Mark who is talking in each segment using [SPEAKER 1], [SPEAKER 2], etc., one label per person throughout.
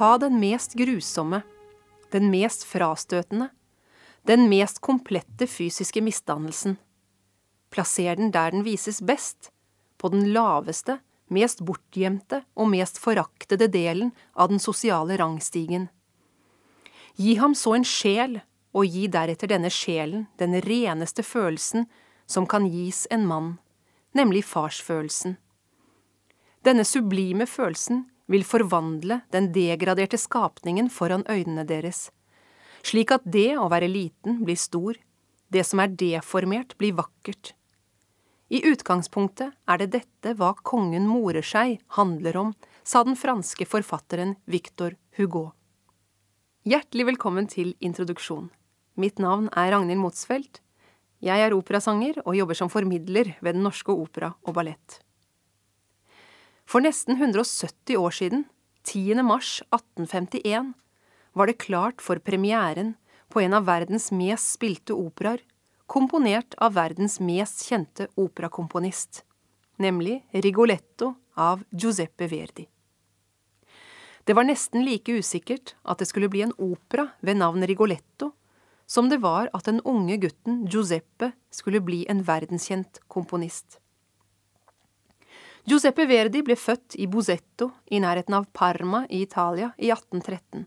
[SPEAKER 1] Ta den mest grusomme, den mest frastøtende, den mest komplette fysiske misdannelsen. Plasser den der den vises best, på den laveste, mest bortgjemte og mest foraktede delen av den sosiale rangstigen. Gi ham så en sjel, og gi deretter denne sjelen den reneste følelsen som kan gis en mann, nemlig farsfølelsen. Denne sublime følelsen vil forvandle den degraderte skapningen foran øynene deres, slik at det å være liten blir stor, det som er deformert blir vakkert. I utgangspunktet er det dette hva kongen morer seg handler om, sa den franske forfatteren Victor Hugo. Hjertelig velkommen til introduksjon. Mitt navn er Ragnhild Motsfeldt. Jeg er operasanger og jobber som formidler ved Den norske opera og ballett. For nesten 170 år siden, 10. mars 1851, var det klart for premieren på en av verdens mest spilte operaer, komponert av verdens mest kjente operakomponist, nemlig Rigoletto av Giuseppe Verdi. Det var nesten like usikkert at det skulle bli en opera ved navn Rigoletto, som det var at den unge gutten Giuseppe skulle bli en verdenskjent komponist. Giuseppe Verdi ble født i Bosetto i nærheten av Parma i Italia i 1813.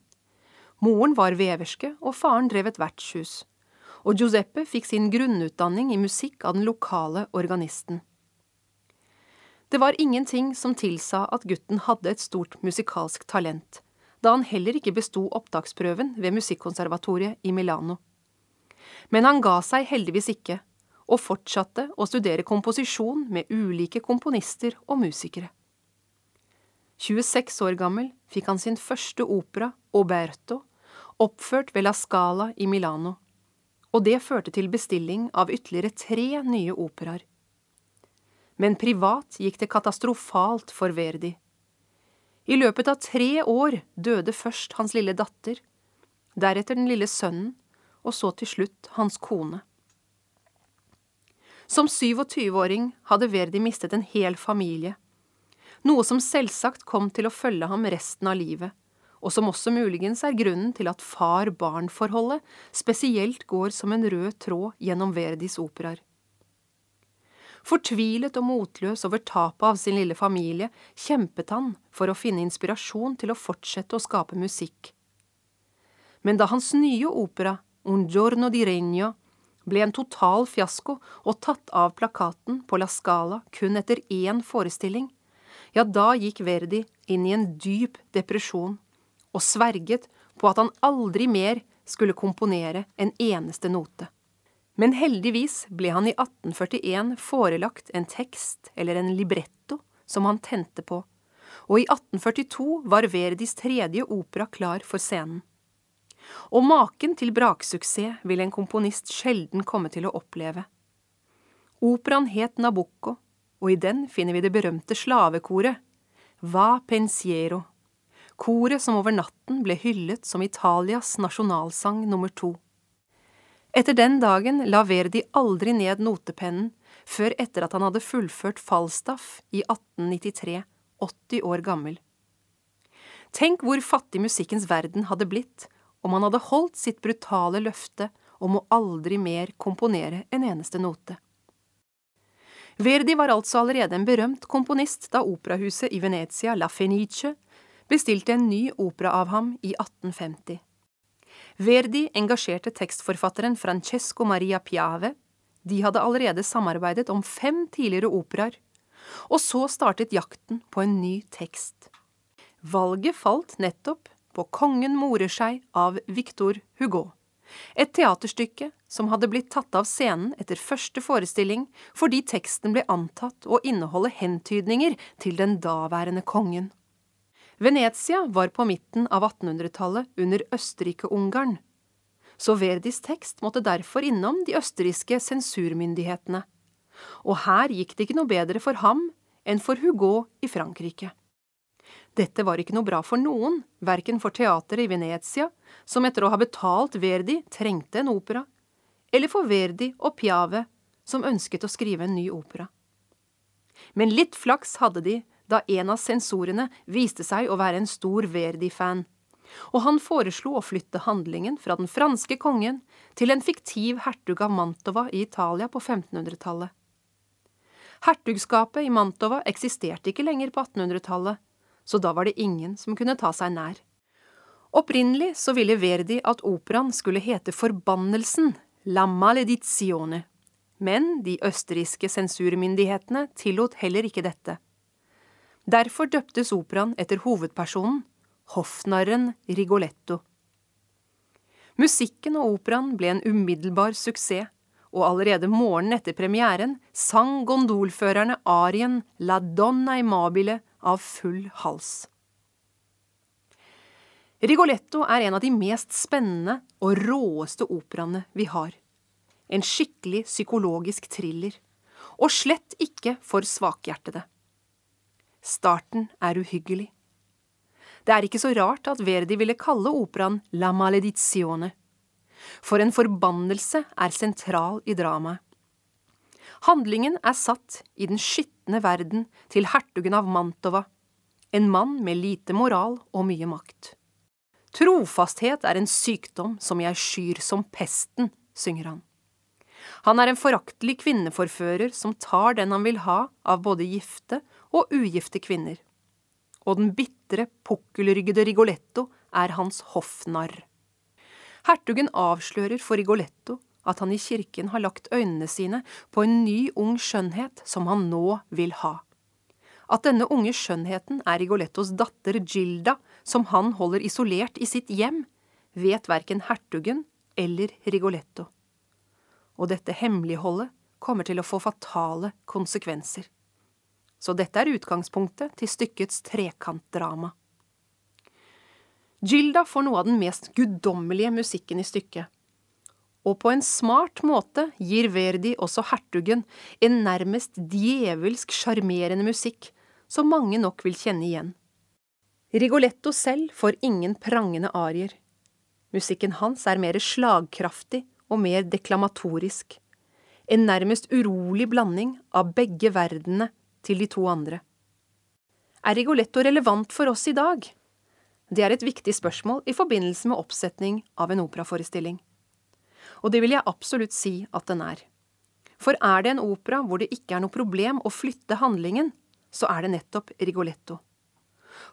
[SPEAKER 1] Moren var veverske, og faren drev et vertshus. Og Giuseppe fikk sin grunnutdanning i musikk av den lokale organisten. Det var ingenting som tilsa at gutten hadde et stort musikalsk talent, da han heller ikke besto opptaksprøven ved Musikkonservatoriet i Milano. Men han ga seg heldigvis ikke, og fortsatte å studere komposisjon med ulike komponister og musikere. 26 år gammel fikk han sin første opera, Oberto, oppført ved La Scala i Milano, og det førte til bestilling av ytterligere tre nye operaer. Men privat gikk det katastrofalt for Verdi. I løpet av tre år døde først hans lille datter, deretter den lille sønnen, og så til slutt hans kone. Som 27-åring hadde Verdi mistet en hel familie, noe som selvsagt kom til å følge ham resten av livet, og som også muligens er grunnen til at far-barn-forholdet spesielt går som en rød tråd gjennom Verdis operaer. Fortvilet og motløs over tapet av sin lille familie kjempet han for å finne inspirasjon til å fortsette å skape musikk. Men da hans nye opera, Un giorno di regno, ble en total fiasko og tatt av plakaten på La Scala kun etter én forestilling, ja, da gikk Verdi inn i en dyp depresjon og sverget på at han aldri mer skulle komponere en eneste note. Men heldigvis ble han i 1841 forelagt en tekst eller en libretto som han tente på, og i 1842 var Verdis tredje opera klar for scenen. Og maken til braksuksess vil en komponist sjelden komme til å oppleve. Operaen het Nabucco, og i den finner vi det berømte slavekoret, Va pensiero, koret som over natten ble hyllet som Italias nasjonalsang nummer to. Etter den dagen la Verdi aldri ned notepennen før etter at han hadde fullført Falstaff i 1893, 80 år gammel. Tenk hvor fattig musikkens verden hadde blitt om han hadde holdt sitt brutale løfte om å aldri mer komponere en eneste note. Verdi var altså allerede en berømt komponist da operahuset i Venezia, La Fenice, bestilte en ny opera av ham i 1850. Verdi engasjerte tekstforfatteren Francesco Maria Piave, de hadde allerede samarbeidet om fem tidligere operaer, og så startet jakten på en ny tekst. Valget falt nettopp på Kongen morer seg av Victor Hugo. Et teaterstykke som hadde blitt tatt av scenen etter første forestilling fordi teksten ble antatt å inneholde hentydninger til den daværende kongen. Venezia var på midten av 1800-tallet under Østerrike-Ungarn, så Verdis tekst måtte derfor innom de østerrikske sensurmyndighetene. Og her gikk det ikke noe bedre for ham enn for Hugo i Frankrike. Dette var ikke noe bra for noen, verken for teateret i Venezia, som etter å ha betalt Verdi trengte en opera, eller for Verdi og Piave, som ønsket å skrive en ny opera. Men litt flaks hadde de da en av sensorene viste seg å være en stor Verdi-fan, og han foreslo å flytte handlingen fra den franske kongen til en fiktiv hertug av Mantova i Italia på 1500-tallet. Hertugskapet i Mantova eksisterte ikke lenger på 1800-tallet, så da var det ingen som kunne ta seg nær. Opprinnelig så ville Verdi at operaen skulle hete Forbannelsen, La Maledizione, men de østerrikske sensurmyndighetene tillot heller ikke dette. Derfor døptes operaen etter hovedpersonen, hoffnarren Rigoletto. Musikken og operaen ble en umiddelbar suksess, og allerede morgenen etter premieren sang gondolførerne arien La donna imabile av full hals. Rigoletto er en av de mest spennende og råeste operaene vi har. En skikkelig psykologisk thriller, og slett ikke for svakhjertede. Starten er uhyggelig. Det er ikke så rart at Verdi ville kalle operaen La maledizione, for en forbannelse er sentral i dramaet. Handlingen er satt i den skitne verden til hertugen av Mantova, en mann med lite moral og mye makt. Trofasthet er en sykdom som jeg skyr som pesten, synger han. Han er en foraktelig kvinneforfører som tar den han vil ha av både gifte og ugifte kvinner. Og den bitre, pukkelryggede Rigoletto er hans hoffnarr. Hertugen avslører for Rigoletto at han i kirken har lagt øynene sine på en ny, ung skjønnhet som han nå vil ha. At denne unge skjønnheten er Rigolettos datter Gilda, som han holder isolert i sitt hjem, vet verken hertugen eller Rigoletto. Og dette hemmeligholdet kommer til å få fatale konsekvenser. Så dette er utgangspunktet til stykkets trekantdrama. Gilda får noe av den mest guddommelige musikken i stykket og på en smart måte gir Verdi også hertugen en nærmest djevelsk sjarmerende musikk som mange nok vil kjenne igjen. Rigoletto selv får ingen prangende arier. Musikken hans er mer slagkraftig og mer deklamatorisk. En nærmest urolig blanding av begge verdenene til de to andre. Er Rigoletto relevant for oss i dag? Det er et viktig spørsmål i forbindelse med oppsetning av en operaforestilling og det vil jeg absolutt si at den er. For er det en opera hvor det ikke er noe problem å flytte handlingen, så er det nettopp Rigoletto.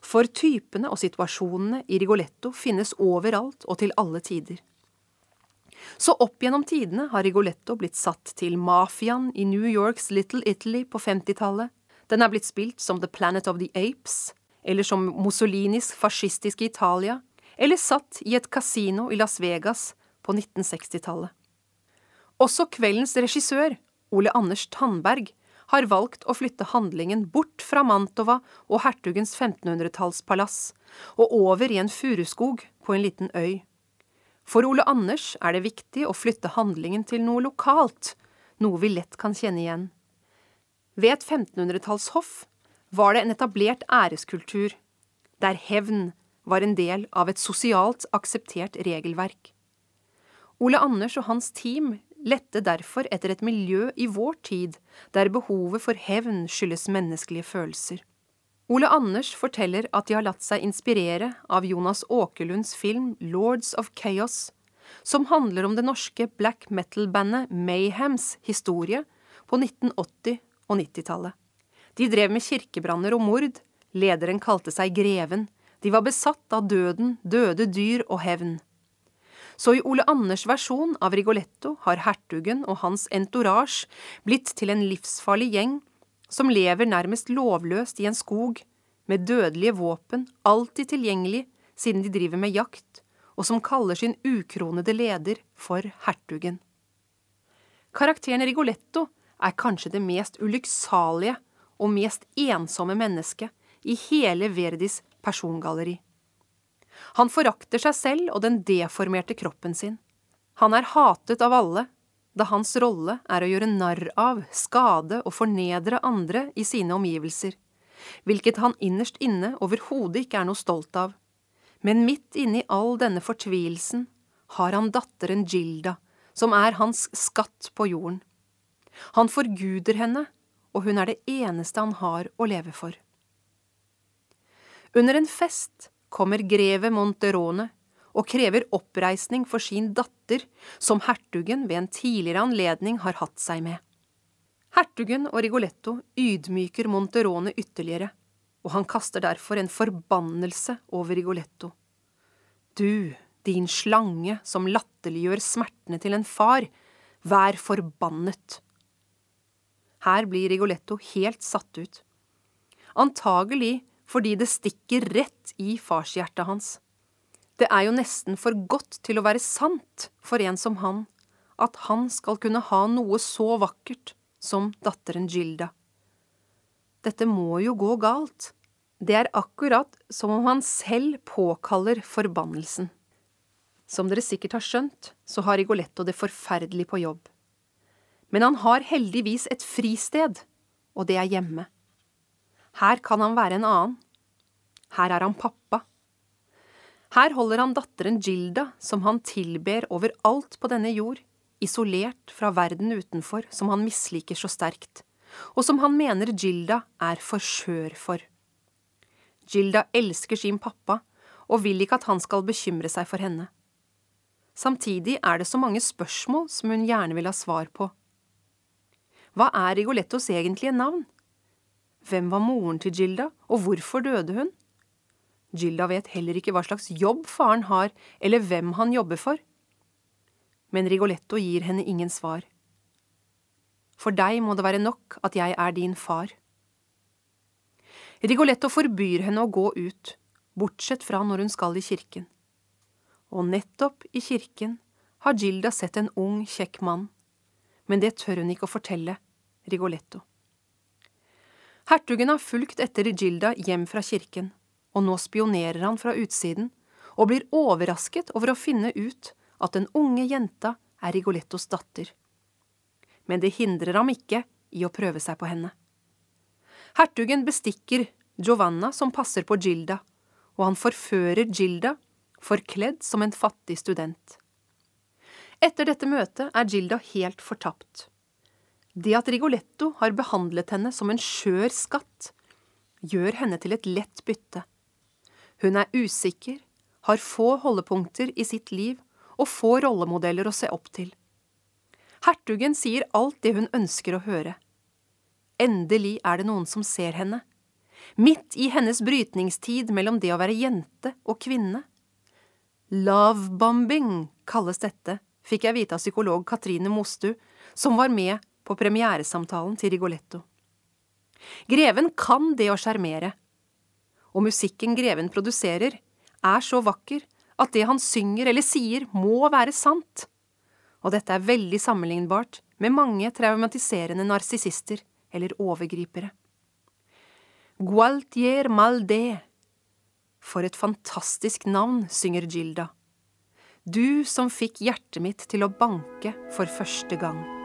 [SPEAKER 1] For typene og situasjonene i Rigoletto finnes overalt og til alle tider. Så opp gjennom tidene har Rigoletto blitt satt til mafiaen i New Yorks Little Italy på 50-tallet, den er blitt spilt som The Planet of the Apes, eller som Mussolinis fascistiske Italia, eller satt i et kasino i Las Vegas på 1960-tallet. Også kveldens regissør, Ole Anders Tandberg, har valgt å flytte handlingen bort fra Mantova og hertugens 1500-tallspalass og over i en furuskog på en liten øy. For Ole Anders er det viktig å flytte handlingen til noe lokalt, noe vi lett kan kjenne igjen. Ved et 1500-tallshoff var det en etablert æreskultur, der hevn var en del av et sosialt akseptert regelverk. Ole Anders og hans team lette derfor etter et miljø i vår tid der behovet for hevn skyldes menneskelige følelser. Ole Anders forteller at de har latt seg inspirere av Jonas Åkerlunds film Lords of Chaos, som handler om det norske black metal-bandet Mayhems historie på 1980- og 90-tallet. De drev med kirkebranner og mord, lederen kalte seg Greven, de var besatt av døden, døde dyr og hevn. Så i Ole Anders' versjon av Rigoletto har hertugen og hans entourage blitt til en livsfarlig gjeng som lever nærmest lovløst i en skog, med dødelige våpen alltid tilgjengelig siden de driver med jakt, og som kaller sin ukronede leder for hertugen. Karakteren Rigoletto er kanskje det mest ulykksalige og mest ensomme mennesket i hele Verdis persongalleri. Han forakter seg selv og den deformerte kroppen sin. Han er hatet av alle, da hans rolle er å gjøre narr av, skade og fornedre andre i sine omgivelser, hvilket han innerst inne overhodet ikke er noe stolt av. Men midt inni all denne fortvilelsen har han datteren Gilda, som er hans skatt på jorden. Han forguder henne, og hun er det eneste han har å leve for. Under en fest kommer greve Monterone og krever oppreisning for sin datter, som hertugen ved en tidligere anledning har hatt seg med. Hertugen og Rigoletto ydmyker Monterone ytterligere, og han kaster derfor en forbannelse over Rigoletto. Du, din slange som latterliggjør smertene til en far, vær forbannet. Her blir Rigoletto helt satt ut. Antagelig fordi det stikker rett i farshjertet hans. Det er jo nesten for godt til å være sant for en som han, at han skal kunne ha noe så vakkert som datteren Gilda. Dette må jo gå galt. Det er akkurat som om han selv påkaller forbannelsen. Som dere sikkert har skjønt, så har Rigoletto det forferdelig på jobb. Men han har heldigvis et fristed, og det er hjemme. Her kan han være en annen. Her er han pappa. Her holder han datteren Gilda, som han tilber overalt på denne jord, isolert fra verden utenfor, som han misliker så sterkt, og som han mener Gilda er for skjør for. Gilda elsker sin pappa og vil ikke at han skal bekymre seg for henne. Samtidig er det så mange spørsmål som hun gjerne vil ha svar på. Hva er Rigolettos egentlige navn? Hvem var moren til Gilda, og hvorfor døde hun? Gilda vet heller ikke hva slags jobb faren har, eller hvem han jobber for. Men Rigoletto gir henne ingen svar. For deg må det være nok at jeg er din far. Rigoletto forbyr henne å gå ut, bortsett fra når hun skal i kirken. Og nettopp i kirken har Gilda sett en ung, kjekk mann, men det tør hun ikke å fortelle Rigoletto. Hertugen har fulgt etter Gilda hjem fra kirken og nå spionerer han fra utsiden og blir overrasket over å finne ut at den unge jenta er Rigolettos datter. Men det hindrer ham ikke i å prøve seg på henne. Hertugen bestikker Giovanna som passer på Gilda, og han forfører Gilda, forkledd som en fattig student. Etter dette møtet er Gilda helt fortapt. Det at Rigoletto har behandlet henne som en skjør skatt, gjør henne til et lett bytte. Hun er usikker, har få holdepunkter i sitt liv og få rollemodeller å se opp til. Hertugen sier alt det hun ønsker å høre. Endelig er det noen som ser henne. Midt i hennes brytningstid mellom det å være jente og kvinne. Lovebombing kalles dette, fikk jeg vite av psykolog Katrine Mostu, som var med på premieresamtalen til Rigoletto. Greven kan det å sjarmere, og musikken greven produserer, er så vakker at det han synger eller sier, må være sant. Og dette er veldig sammenlignbart med mange traumatiserende narsissister eller overgripere. Gualtier Maldé. For et fantastisk navn, synger Gilda. Du som fikk hjertet mitt til å banke for første gang.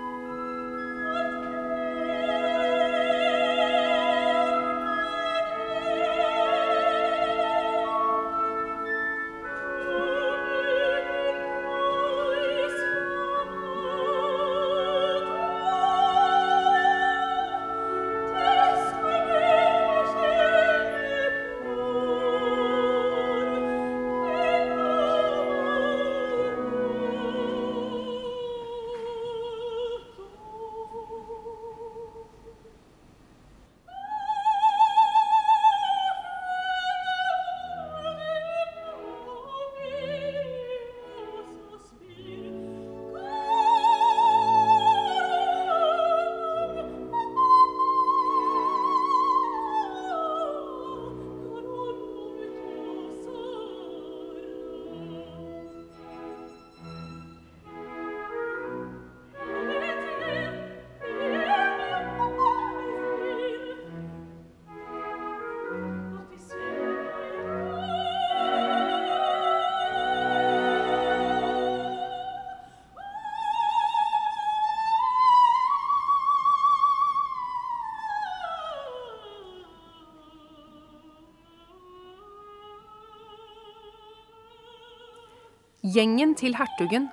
[SPEAKER 1] Gjengen til hertugen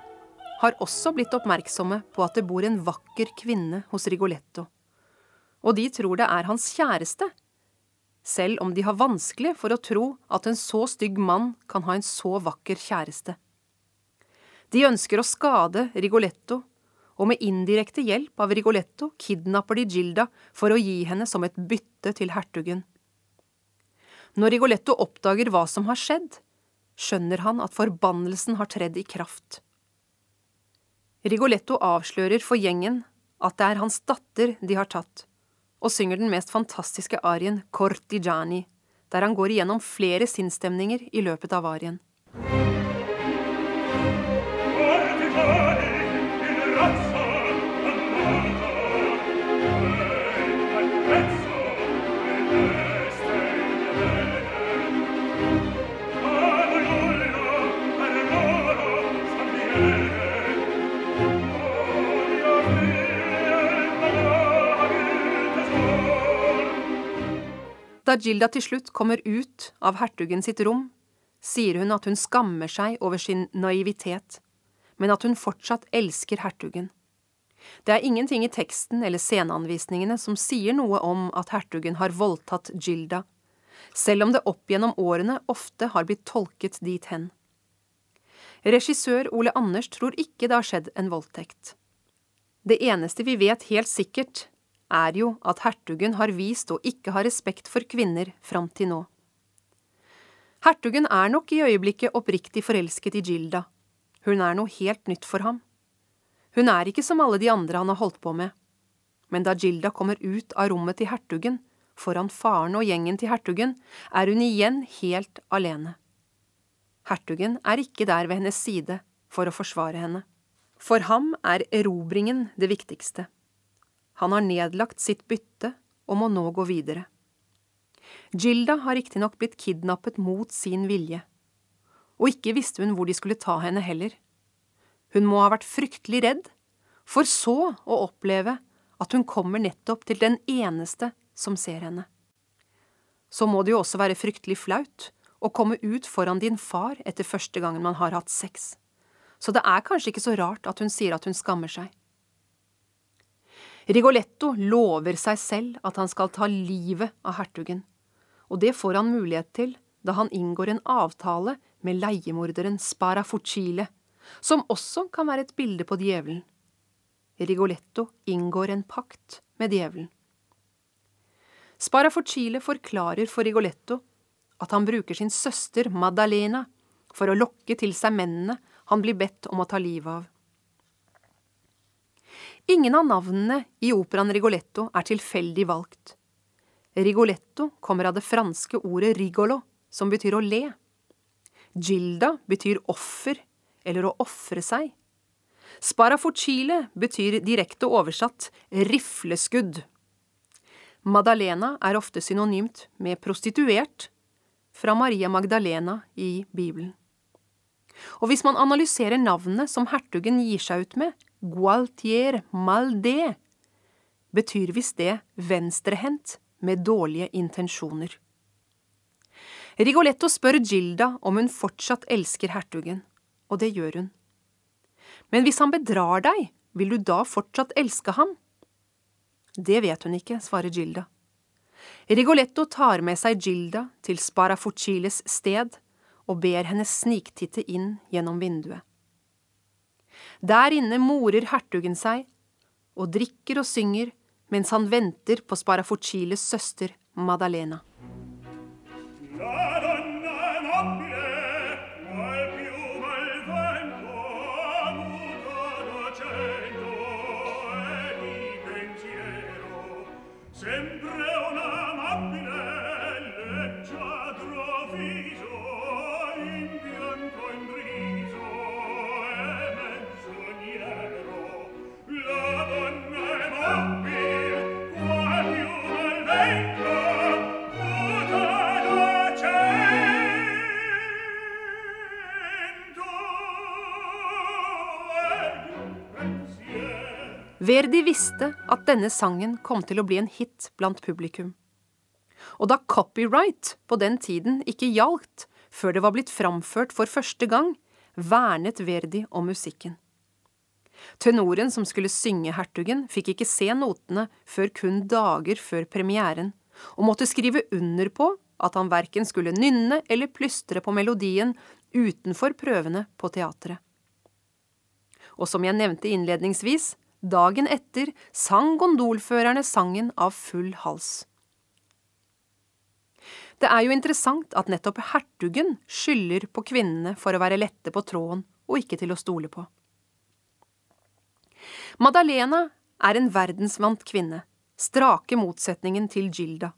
[SPEAKER 1] har også blitt oppmerksomme på at det bor en vakker kvinne hos Rigoletto, og de tror det er hans kjæreste. selv om de har vanskelig for å tro at en så stygg mann kan ha en så vakker kjæreste. De ønsker å skade Rigoletto, og med indirekte hjelp av Rigoletto kidnapper de Gilda for å gi henne som et bytte til hertugen. Når Rigoletto oppdager hva som har skjedd, skjønner han at forbannelsen har tredd i kraft. Rigoletto avslører for gjengen at det er hans datter de har tatt, og synger den mest fantastiske arien Cortigiani, der han går igjennom flere sinnsstemninger i løpet av arien. Da Gilda til slutt kommer ut av hertugen sitt rom, sier hun at hun skammer seg over sin naivitet, men at hun fortsatt elsker hertugen. Det er ingenting i teksten eller sceneanvisningene som sier noe om at hertugen har voldtatt Gilda, selv om det opp gjennom årene ofte har blitt tolket dit hen. Regissør Ole Anders tror ikke det har skjedd en voldtekt. Det eneste vi vet helt sikkert, er jo at hertugen har vist å ikke ha respekt for kvinner fram til nå. Hertugen er nok i øyeblikket oppriktig forelsket i Gilda. Hun er noe helt nytt for ham. Hun er ikke som alle de andre han har holdt på med. Men da Gilda kommer ut av rommet til hertugen, foran faren og gjengen til hertugen, er hun igjen helt alene. Hertugen er ikke der ved hennes side for å forsvare henne. For ham er erobringen det viktigste. Han har nedlagt sitt bytte og må nå gå videre. Gilda har riktignok blitt kidnappet mot sin vilje, og ikke visste hun hvor de skulle ta henne heller. Hun må ha vært fryktelig redd, for så å oppleve at hun kommer nettopp til den eneste som ser henne. Så må det jo også være fryktelig flaut å komme ut foran din far etter første gangen man har hatt sex, så det er kanskje ikke så rart at hun sier at hun skammer seg. Rigoletto lover seg selv at han skal ta livet av hertugen, og det får han mulighet til da han inngår en avtale med leiemorderen Sparafucile, som også kan være et bilde på djevelen. Rigoletto inngår en pakt med djevelen. Sparafucile forklarer for Rigoletto at han bruker sin søster Maddalena for å lokke til seg mennene han blir bedt om å ta livet av. Ingen av navnene i operaen Rigoletto er tilfeldig valgt. Rigoletto kommer av det franske ordet rigolo, som betyr å le. Gilda betyr offer, eller å ofre seg. Sparafucile betyr direkte oversatt rifleskudd. Madalena er ofte synonymt med prostituert, fra Maria Magdalena i Bibelen. Og hvis man analyserer navnet som hertugen gir seg ut med, Gualtier Maldé, betyr visst det venstrehendt med dårlige intensjoner. Rigoletto spør Gilda om hun fortsatt elsker hertugen, og det gjør hun. Men hvis han bedrar deg, vil du da fortsatt elske ham? Det vet hun ikke, svarer Gilda. Rigoletto tar med seg Gilda til Sparafuciles sted og ber henne sniktitte inn gjennom vinduet. Der inne morer hertugen seg og drikker og synger mens han venter på Sparafuciles søster Madalena. Verdi visste at denne sangen kom til å bli en hit blant publikum. Og da copyright på den tiden ikke gjaldt før det var blitt framført for første gang, vernet Verdi om musikken. Tenoren som skulle synge hertugen, fikk ikke se notene før kun dager før premieren, og måtte skrive under på at han verken skulle nynne eller plystre på melodien utenfor prøvene på teatret. Og som jeg nevnte innledningsvis, dagen etter sang gondolførerne sangen av full hals. Det er jo interessant at nettopp hertugen skylder på kvinnene for å være lette på tråden og ikke til å stole på. Madalena er en verdensvant kvinne, strake motsetningen til Gilda.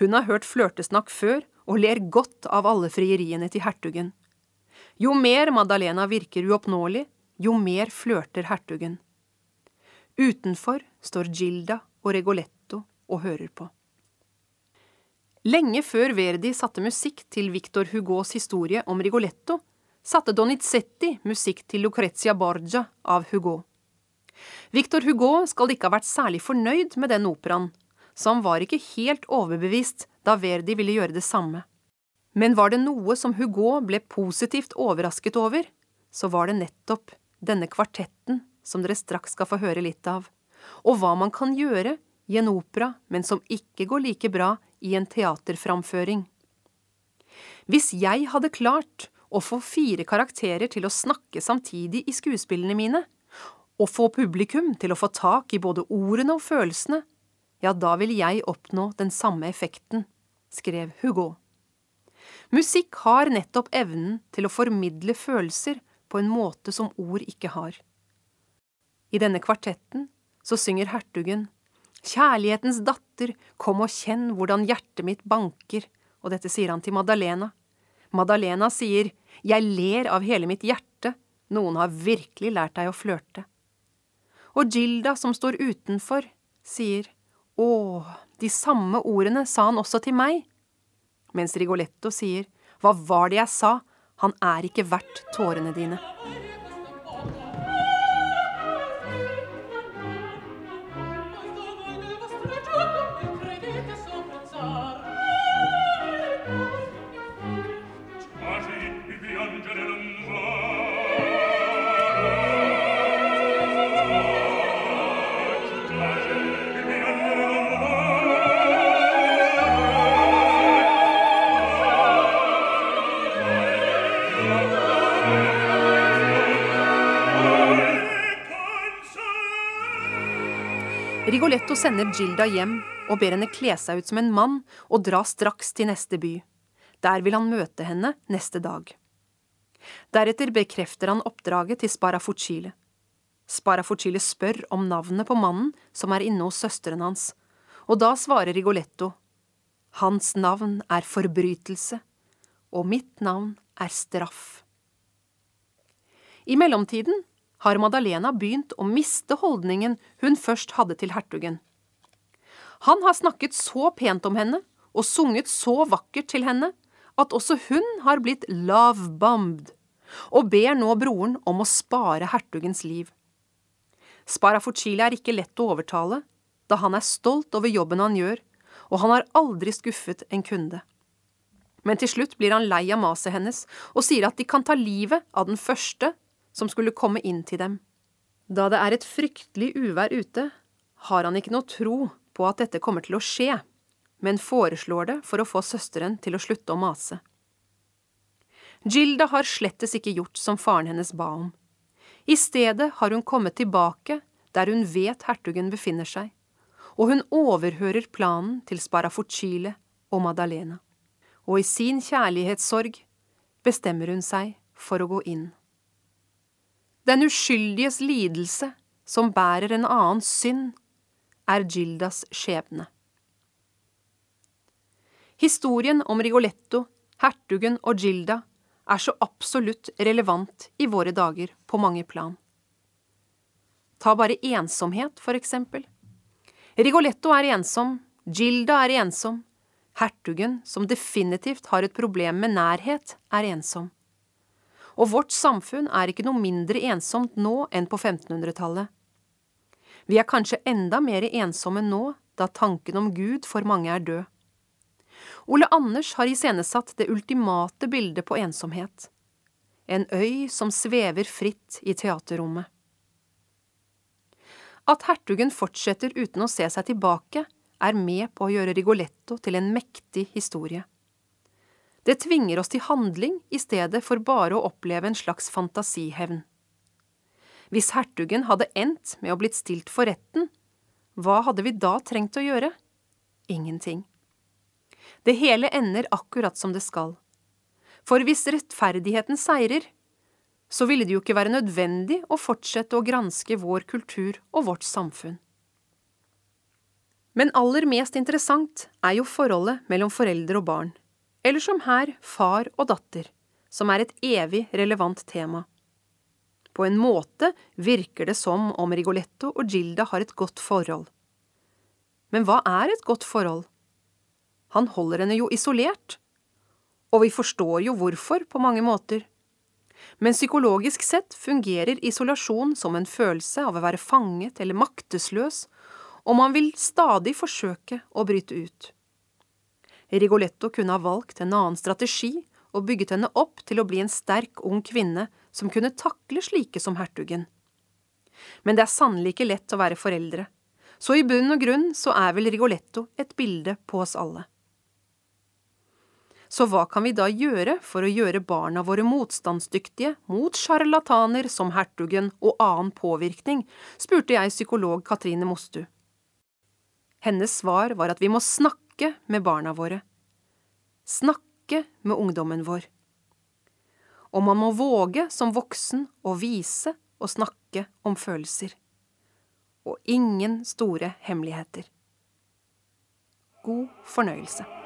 [SPEAKER 1] Hun har hørt flørtesnakk før og ler godt av alle frieriene til hertugen. Jo mer Madalena virker uoppnåelig, jo mer flørter hertugen. Utenfor står Gilda og Regoletto og hører på. Lenge før Verdi satte musikk til Victor Hugos historie om Rigoletto, satte Donizetti musikk til Lucrezia Borgia av Hugo. Victor Hugo skal ikke ha vært særlig fornøyd med den operaen, så han var ikke helt overbevist da Verdi ville gjøre det samme. Men var det noe som Hugo ble positivt overrasket over, så var det nettopp denne kvartetten som dere straks skal få høre litt av, og hva man kan gjøre i en opera, men som ikke går like bra i en teaterframføring. Hvis jeg hadde klart å få fire karakterer til å snakke samtidig i skuespillene mine, og få publikum til å få tak i både ordene og følelsene, ja, da vil jeg oppnå den samme effekten, skrev Hugo. Musikk har nettopp evnen til å formidle følelser på en måte som ord ikke har. I denne kvartetten så synger hertugen Kjærlighetens datter, kom og kjenn hvordan hjertet mitt banker, og dette sier han til Madalena. Madalena sier Jeg ler av hele mitt hjerte, noen har virkelig lært deg å flørte. Og Gilda, som står utenfor, sier å, de samme ordene sa han også til meg. Mens Rigoletto sier, hva var det jeg sa, han er ikke verdt tårene dine. Rigoletto sender Gilda hjem og ber henne kle seg ut som en mann og dra straks til neste by. Der vil han møte henne neste dag. Deretter bekrefter han oppdraget til Sparafucile. Sparafucile spør om navnet på mannen som er inne hos søsteren hans, og da svarer Rigoletto, Hans navn er forbrytelse, og mitt navn er straff. I mellomtiden har Madalena begynt å miste holdningen hun først hadde til hertugen. Han har snakket så pent om henne og sunget så vakkert til henne at også hun har blitt love-bombed, og ber nå broren om å spare hertugens liv. Sparafucile er ikke lett å overtale, da han er stolt over jobben han gjør, og han har aldri skuffet en kunde. Men til slutt blir han lei av maset hennes og sier at de kan ta livet av den første som skulle komme inn til dem. Da det er et fryktelig uvær ute, har han ikke noe tro på at dette kommer til å skje, men foreslår det for å få søsteren til å slutte å mase. Gilda har slettes ikke gjort som faren hennes ba om. I stedet har hun kommet tilbake der hun vet hertugen befinner seg, og hun overhører planen til Sparafucile og Madalena. Og i sin kjærlighetssorg bestemmer hun seg for å gå inn. Den uskyldiges lidelse som bærer en annens synd, er Gildas skjebne. Historien om Rigoletto, hertugen og Gilda er så absolutt relevant i våre dager på mange plan. Ta bare ensomhet, for eksempel. Rigoletto er ensom, Gilda er ensom, hertugen, som definitivt har et problem med nærhet, er ensom. Og vårt samfunn er ikke noe mindre ensomt nå enn på 1500-tallet. Vi er kanskje enda mer ensomme nå, da tanken om Gud for mange er død. Ole Anders har iscenesatt det ultimate bildet på ensomhet. En øy som svever fritt i teaterrommet. At hertugen fortsetter uten å se seg tilbake, er med på å gjøre Rigoletto til en mektig historie. Det tvinger oss til handling i stedet for bare å oppleve en slags fantasihevn. Hvis hertugen hadde endt med å blitt stilt for retten, hva hadde vi da trengt å gjøre? Ingenting. Det hele ender akkurat som det skal. For hvis rettferdigheten seirer, så ville det jo ikke være nødvendig å fortsette å granske vår kultur og vårt samfunn. Men aller mest interessant er jo forholdet mellom foreldre og barn, eller som her far og datter, som er et evig relevant tema. På en måte virker det som om Rigoletto og Gilda har et godt forhold. Men hva er et godt forhold? Han holder henne jo isolert. Og vi forstår jo hvorfor på mange måter. Men psykologisk sett fungerer isolasjon som en følelse av å være fanget eller maktesløs, og man vil stadig forsøke å bryte ut. Rigoletto kunne ha valgt en annen strategi og bygget henne opp til å bli en sterk, ung kvinne som kunne takle slike som hertugen. Men det er sannelig ikke lett å være foreldre, så i bunn og grunn så er vel Rigoletto et bilde på oss alle. Så hva kan vi da gjøre for å gjøre barna våre motstandsdyktige mot sjarlataner som hertugen og annen påvirkning, spurte jeg psykolog Katrine Mostu. Hennes svar var at vi må snakke med barna våre. Snakke med ungdommen vår. Og man må våge som voksen å vise og snakke om følelser. Og ingen store hemmeligheter. God fornøyelse.